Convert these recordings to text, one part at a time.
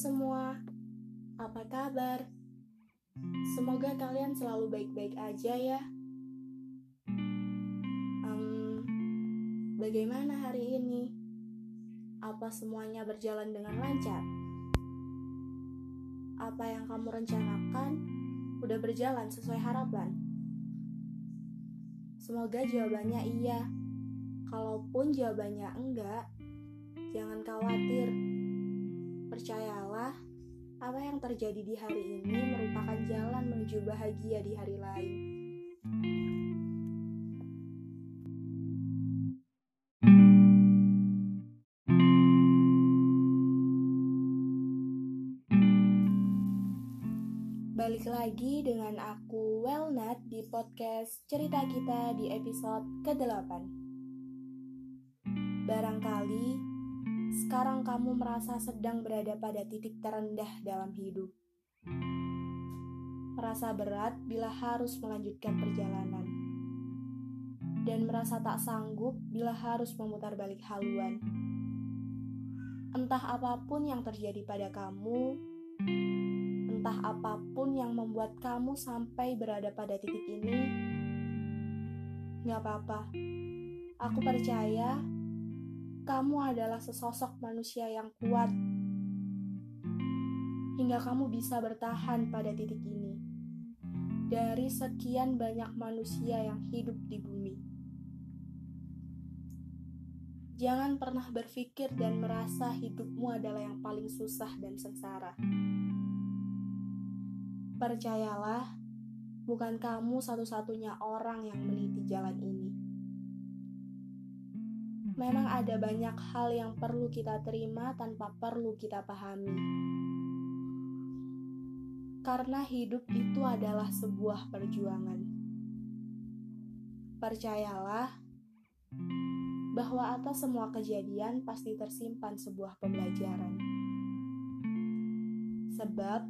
semua, apa kabar? Semoga kalian selalu baik-baik aja ya. Um, bagaimana hari ini? Apa semuanya berjalan dengan lancar? Apa yang kamu rencanakan udah berjalan sesuai harapan? Semoga jawabannya iya. Kalaupun jawabannya enggak, jangan khawatir apa yang terjadi di hari ini merupakan jalan menuju bahagia di hari lain. Balik lagi dengan aku Wellnat di podcast Cerita Kita di episode ke-8. Barangkali sekarang kamu merasa sedang berada pada titik terendah dalam hidup. Merasa berat bila harus melanjutkan perjalanan. Dan merasa tak sanggup bila harus memutar balik haluan. Entah apa pun yang terjadi pada kamu, entah apa pun yang membuat kamu sampai berada pada titik ini, gak apa-apa. Aku percaya kamu adalah sesosok manusia yang kuat hingga kamu bisa bertahan pada titik ini dari sekian banyak manusia yang hidup di bumi. Jangan pernah berpikir dan merasa hidupmu adalah yang paling susah dan sengsara. Percayalah, bukan kamu satu-satunya orang yang meniti jalan ini memang ada banyak hal yang perlu kita terima tanpa perlu kita pahami. Karena hidup itu adalah sebuah perjuangan. Percayalah bahwa atas semua kejadian pasti tersimpan sebuah pembelajaran. Sebab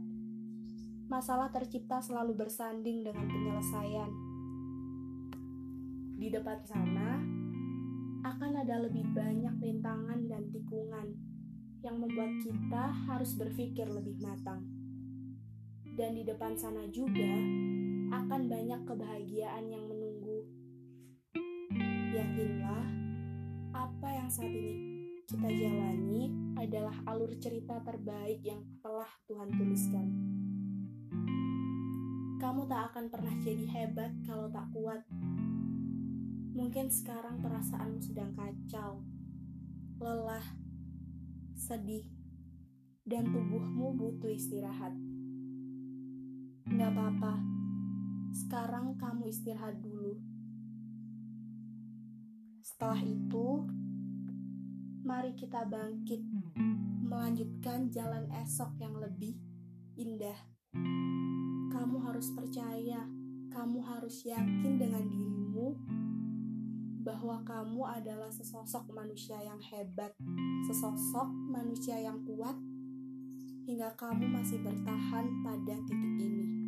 masalah tercipta selalu bersanding dengan penyelesaian. Di depan sana, akan ada lebih banyak rintangan dan tikungan yang membuat kita harus berpikir lebih matang. Dan di depan sana juga akan banyak kebahagiaan yang menunggu. Yakinlah, apa yang saat ini kita jalani adalah alur cerita terbaik yang telah Tuhan tuliskan. Kamu tak akan pernah jadi hebat kalau tak kuat Mungkin sekarang perasaanmu sedang kacau, lelah, sedih, dan tubuhmu butuh istirahat. Gak apa-apa, sekarang kamu istirahat dulu. Setelah itu, mari kita bangkit, melanjutkan jalan esok yang lebih indah. Kamu harus percaya, kamu harus yakin dengan dirimu bahwa kamu adalah sesosok manusia yang hebat, sesosok manusia yang kuat, hingga kamu masih bertahan pada titik ini.